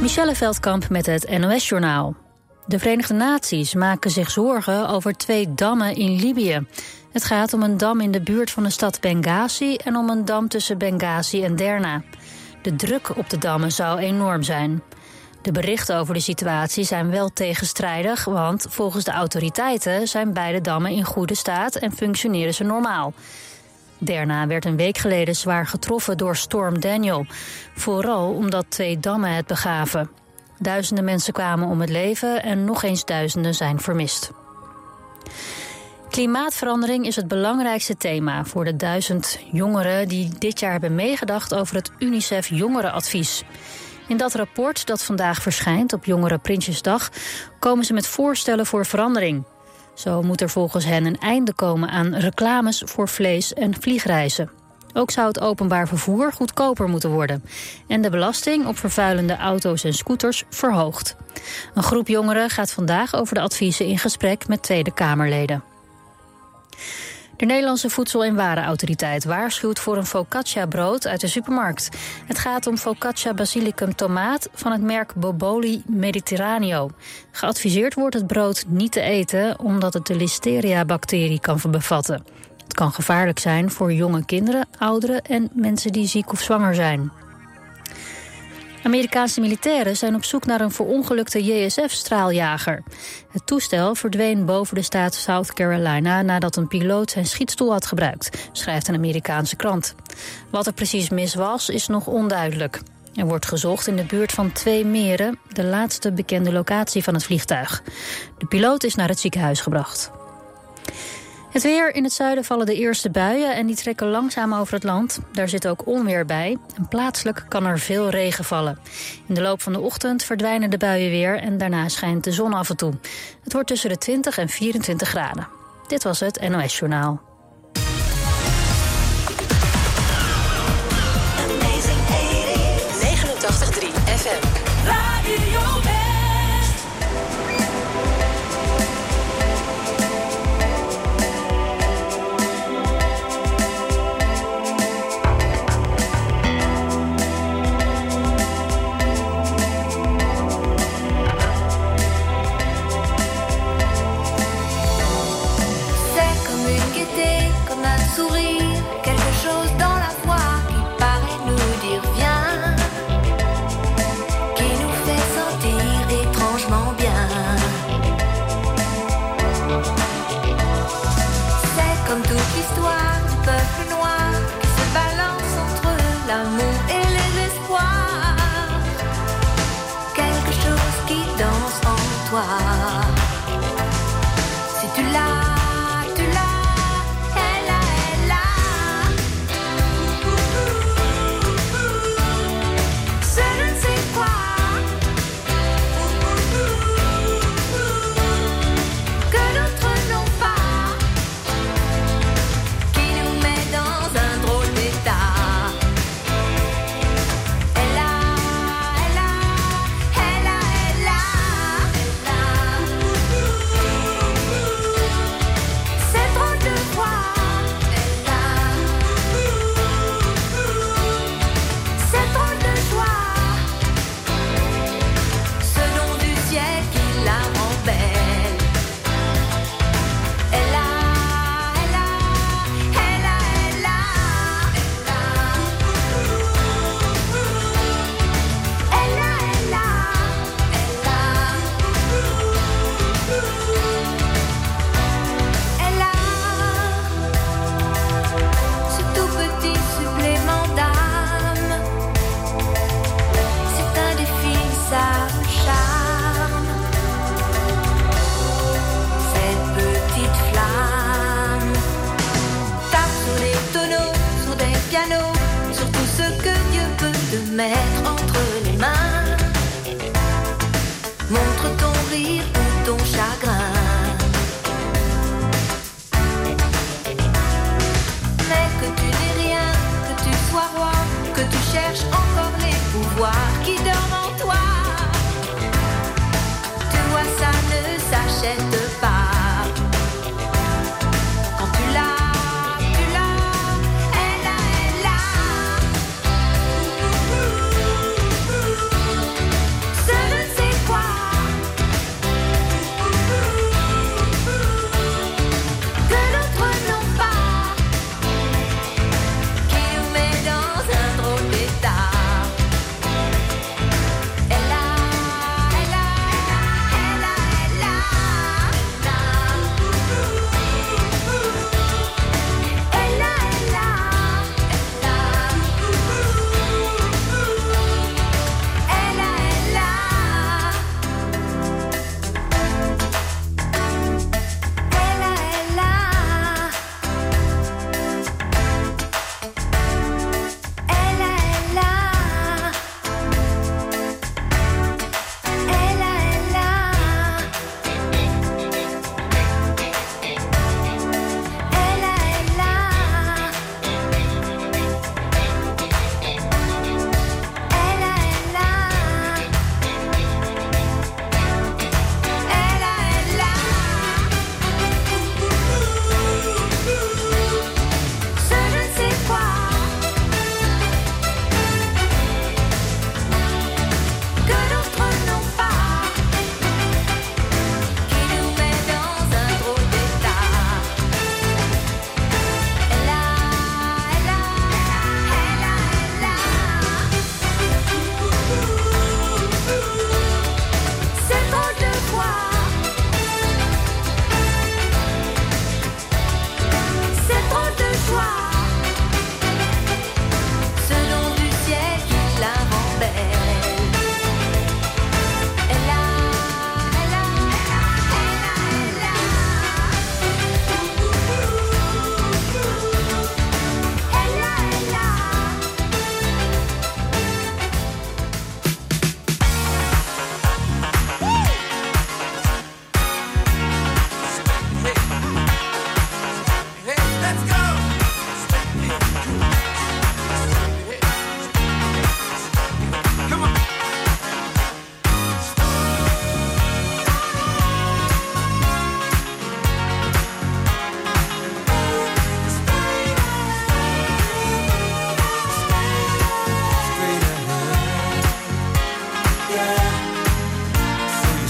Michelle Veldkamp met het NOS-journaal. De Verenigde Naties maken zich zorgen over twee dammen in Libië. Het gaat om een dam in de buurt van de stad Benghazi en om een dam tussen Benghazi en Derna. De druk op de dammen zou enorm zijn. De berichten over de situatie zijn wel tegenstrijdig, want volgens de autoriteiten zijn beide dammen in goede staat en functioneren ze normaal. Derna werd een week geleden zwaar getroffen door storm Daniel. Vooral omdat twee dammen het begaven. Duizenden mensen kwamen om het leven en nog eens duizenden zijn vermist. Klimaatverandering is het belangrijkste thema voor de duizend jongeren die dit jaar hebben meegedacht over het UNICEF Jongerenadvies. In dat rapport dat vandaag verschijnt op Jongere Prinsjesdag komen ze met voorstellen voor verandering. Zo moet er volgens hen een einde komen aan reclames voor vlees- en vliegreizen. Ook zou het openbaar vervoer goedkoper moeten worden. En de belasting op vervuilende auto's en scooters verhoogd. Een groep jongeren gaat vandaag over de adviezen in gesprek met Tweede Kamerleden. De Nederlandse Voedsel- en Warenautoriteit waarschuwt voor een focaccia-brood uit de supermarkt. Het gaat om focaccia basilicum tomaat van het merk Boboli Mediterraneo. Geadviseerd wordt het brood niet te eten omdat het de listeria-bacterie kan bevatten. Het kan gevaarlijk zijn voor jonge kinderen, ouderen en mensen die ziek of zwanger zijn. Amerikaanse militairen zijn op zoek naar een verongelukte JSF-straaljager. Het toestel verdween boven de staat South Carolina nadat een piloot zijn schietstoel had gebruikt, schrijft een Amerikaanse krant. Wat er precies mis was, is nog onduidelijk. Er wordt gezocht in de buurt van twee meren, de laatste bekende locatie van het vliegtuig. De piloot is naar het ziekenhuis gebracht. Het weer in het zuiden vallen de eerste buien en die trekken langzaam over het land. Daar zit ook onweer bij en plaatselijk kan er veel regen vallen. In de loop van de ochtend verdwijnen de buien weer en daarna schijnt de zon af en toe. Het wordt tussen de 20 en 24 graden. Dit was het NOS Journaal. Amazing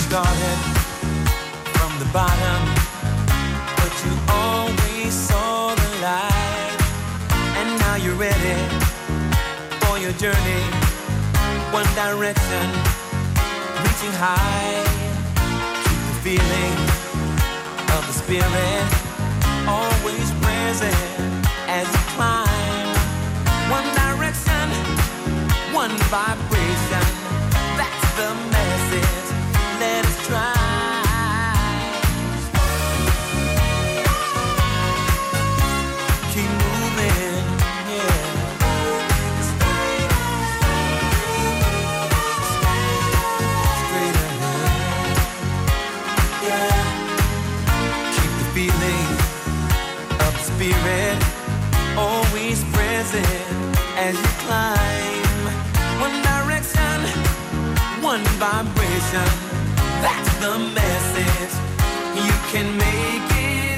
started from the bottom, but you always saw the light. And now you're ready for your journey. One direction, reaching high. Keep the feeling of the spirit always present as you climb. One direction, one vibration. That's the as you climb. One direction, one vibration. That's the message. You can make it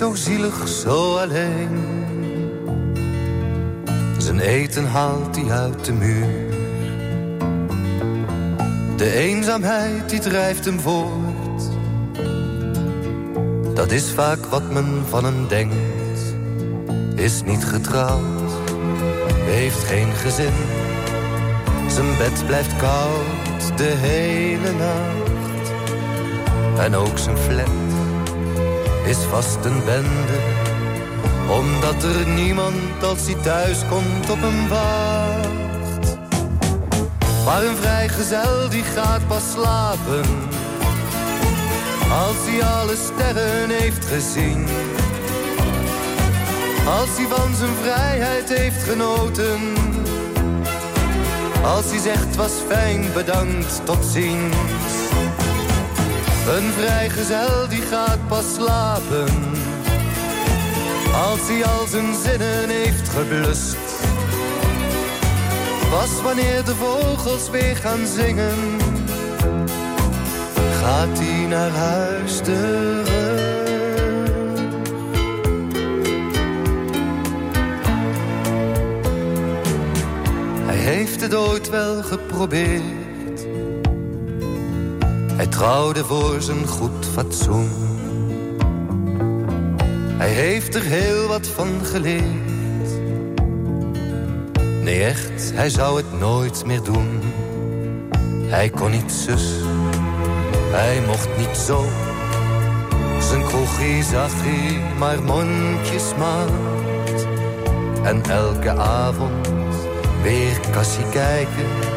zo zielig, zo alleen. Zijn eten haalt hij uit de muur. De eenzaamheid die drijft hem voort. Dat is vaak wat men van hem denkt. Is niet getrouwd, heeft geen gezin. Zijn bed blijft koud de hele nacht. En ook zijn flat is vast een bende. Omdat er niemand als hij thuis komt op hem wacht. Maar een vrijgezel die gaat pas slapen. Als hij alle sterren heeft gezien. Als hij van zijn vrijheid heeft genoten. Als hij zegt was fijn, bedankt, tot ziens. Een vrijgezel die gaat pas slapen. Als hij al zijn zinnen heeft geblust. Pas wanneer de vogels weer gaan zingen. Gaat hij naar huis terug. Hij heeft het ooit wel geprobeerd Hij trouwde voor zijn goed fatsoen. Hij heeft er heel wat van geleerd. Nee, echt, hij zou het nooit meer doen. Hij kon niet zus, hij mocht niet zo. Zijn kroegie zag hij maar mondjesmaat. En elke avond weer kassie kijken.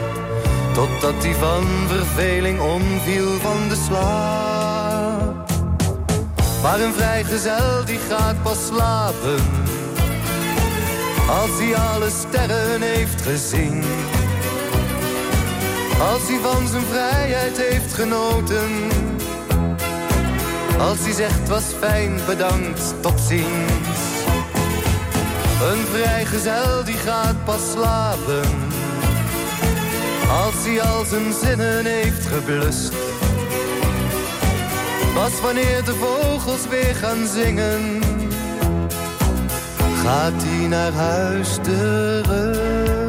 Totdat hij van verveling omviel van de slaap. Maar een vrijgezel die gaat pas slapen. Als hij alle sterren heeft gezien. Als hij van zijn vrijheid heeft genoten. Als hij zegt was fijn, bedankt, tot ziens. Een vrijgezel die gaat pas slapen. Als hij al zijn zinnen heeft geblust. Pas wanneer de vogels weer gaan zingen. Gaat hij naar huis terug.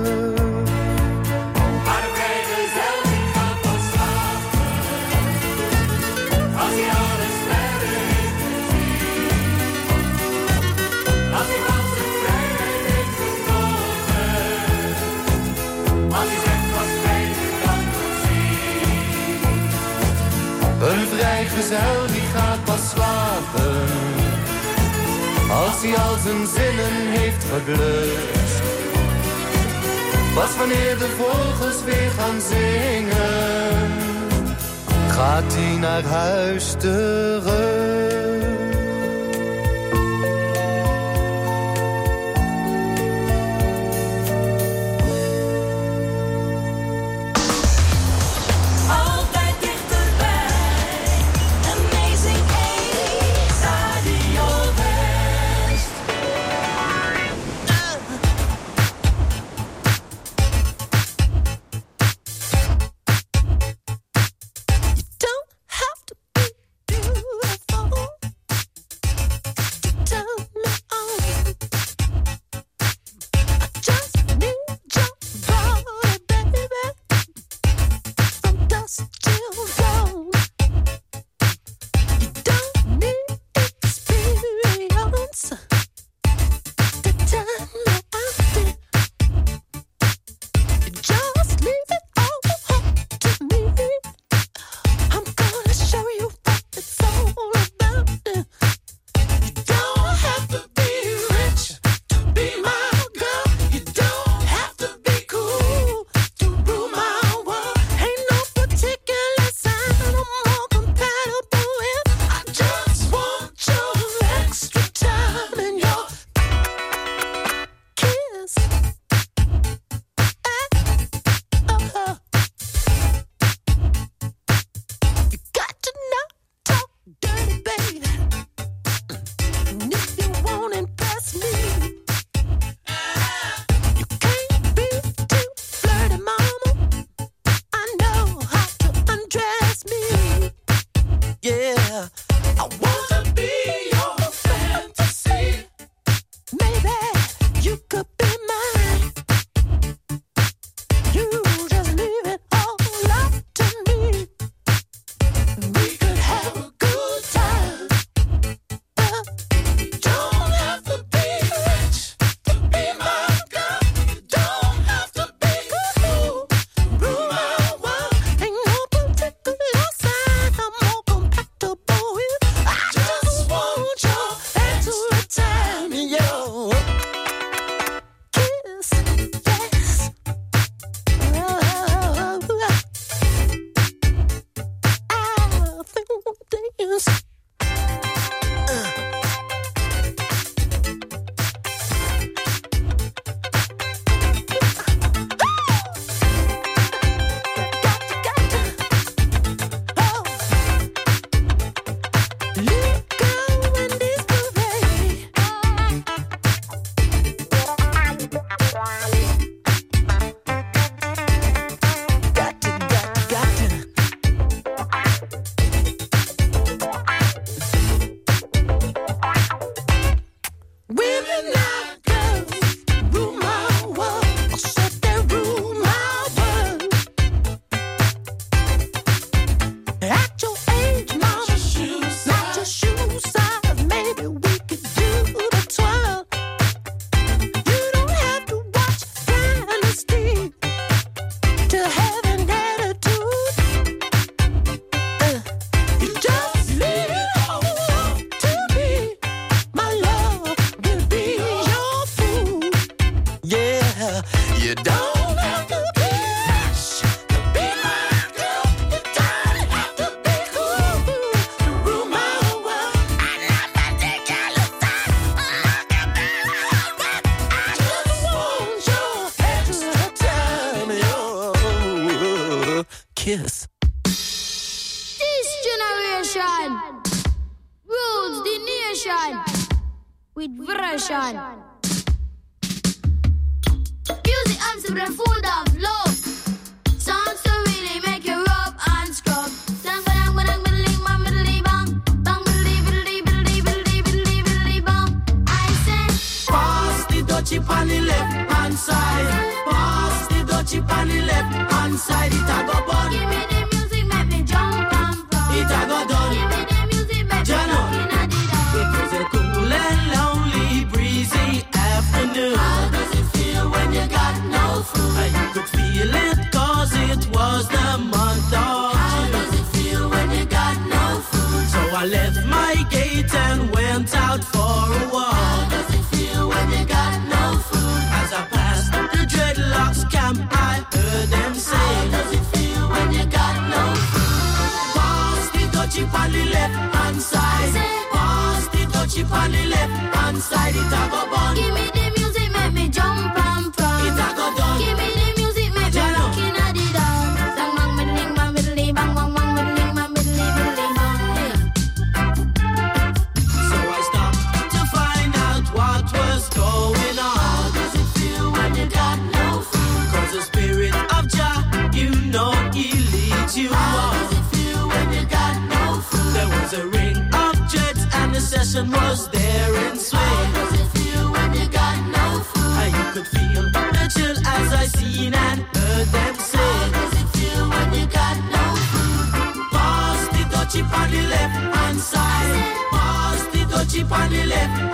Vrijgezel die gaat pas slapen. Als hij al zijn zinnen heeft geblust. Pas wanneer de vogels weer gaan zingen. Gaat hij naar huis terug. version. Music and the food of love. sounds so really make you rub and scrub. Chip on the left hand side, pass the dutchie on the left hand side. It a go bun. Give me the out for a walk. How does it feel when you got no food? As I passed the dreadlocks camp, I heard them say. How does it feel when you got no food? Pass the touchy on the left hand side. Pass the touchy on the left hand side. It a go tension was there and swing. How does it feel when you got no food? How you could feel the chill as I seen and heard them say. How does it feel when you got no food? Pass the touchy on the left hand side. Pass the touchy on the left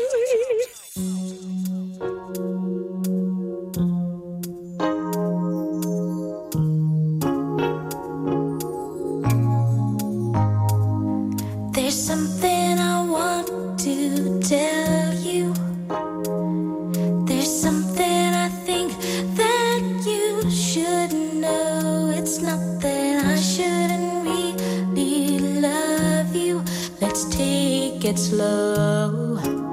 Get slow.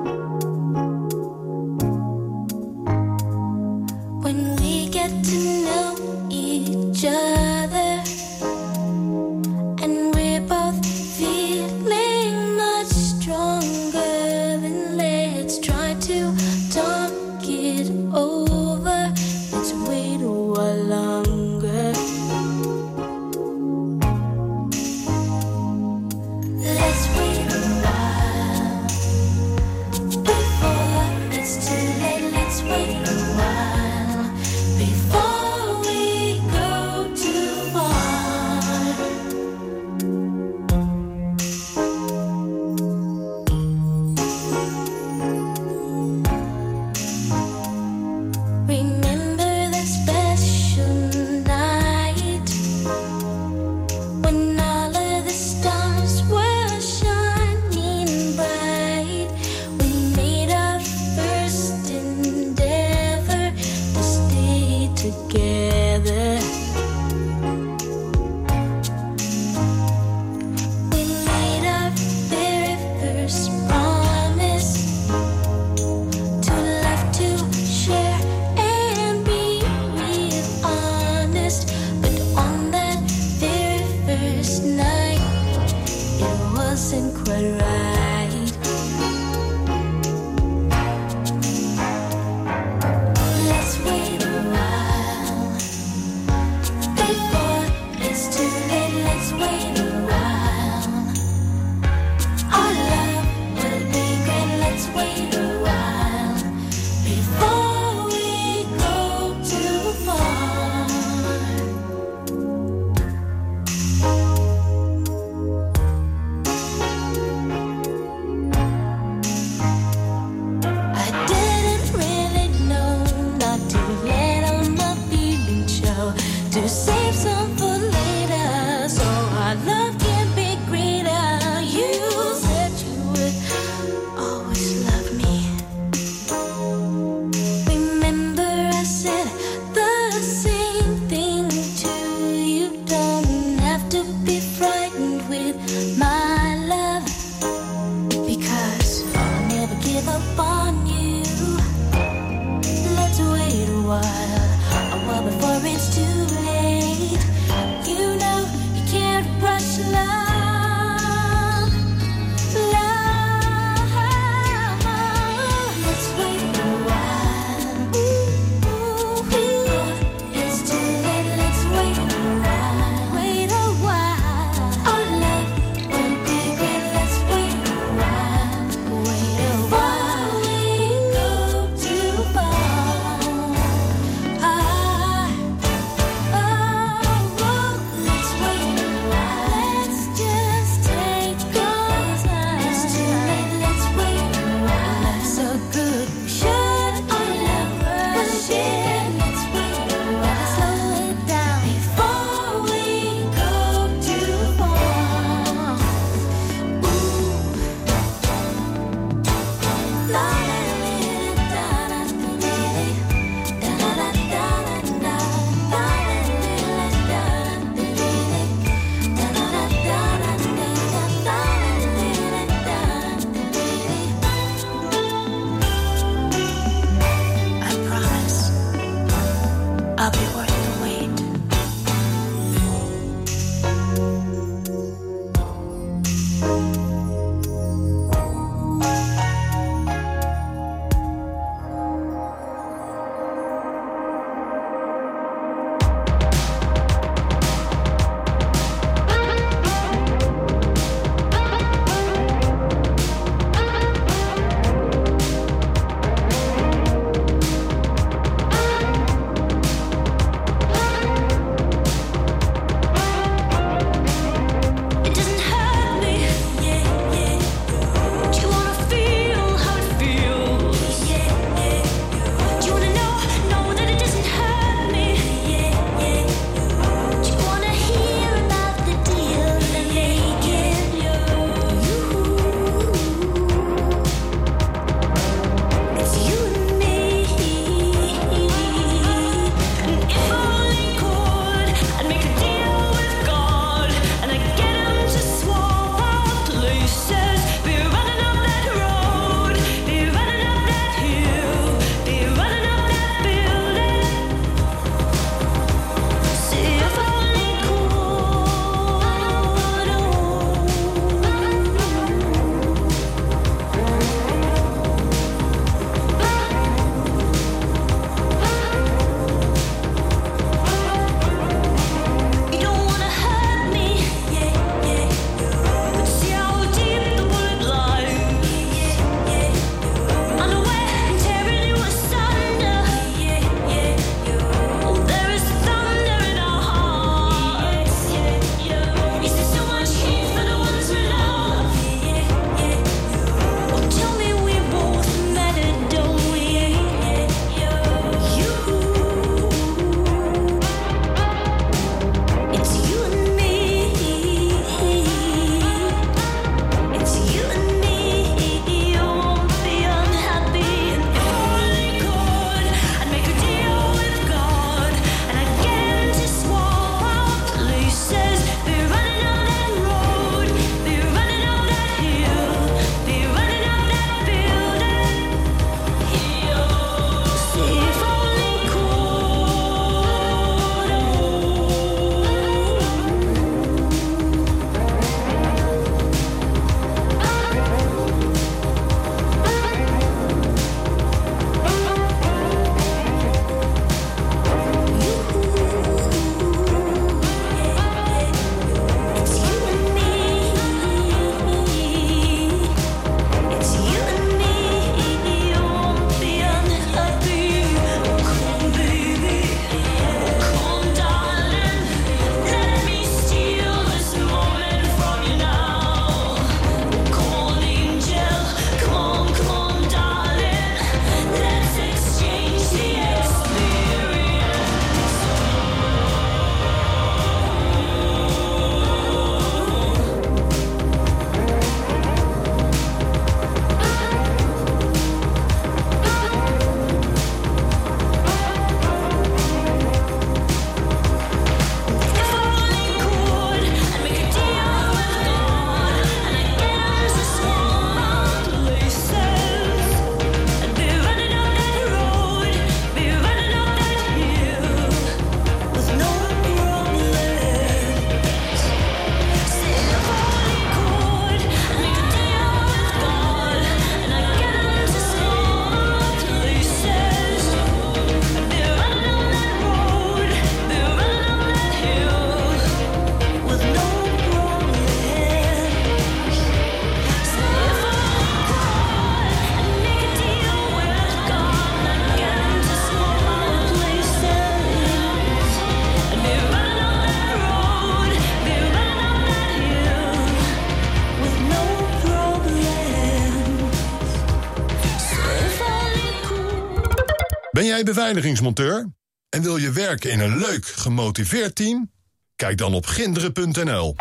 Beveiligingsmonteur? En wil je werken in een leuk, gemotiveerd team? Kijk dan op ginderen.nl.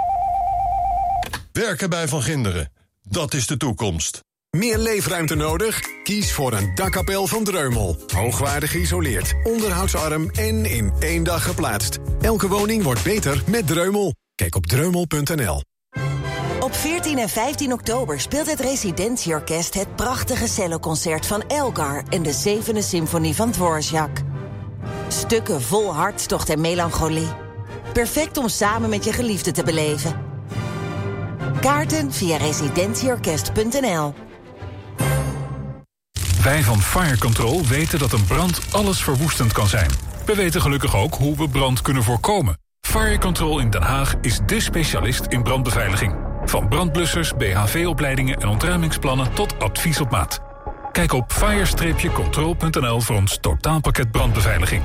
Werken bij Van Ginderen, dat is de toekomst. Meer leefruimte nodig? Kies voor een dakkapel van Dreumel. Hoogwaardig geïsoleerd, onderhoudsarm en in één dag geplaatst. Elke woning wordt beter met Dreumel. Kijk op dreumel.nl. Op 14 en 15 oktober speelt het Residentieorkest het prachtige celloconcert van Elgar en de zevende symfonie van Dvorak. Stukken vol hartstocht en melancholie. Perfect om samen met je geliefde te beleven. Kaarten via residentieorkest.nl Wij van Fire Control weten dat een brand alles verwoestend kan zijn. We weten gelukkig ook hoe we brand kunnen voorkomen. Fire Control in Den Haag is dé specialist in brandbeveiliging. Van brandblussers, BHV-opleidingen en ontruimingsplannen tot advies op maat. Kijk op fire-control.nl voor ons totaalpakket brandbeveiliging.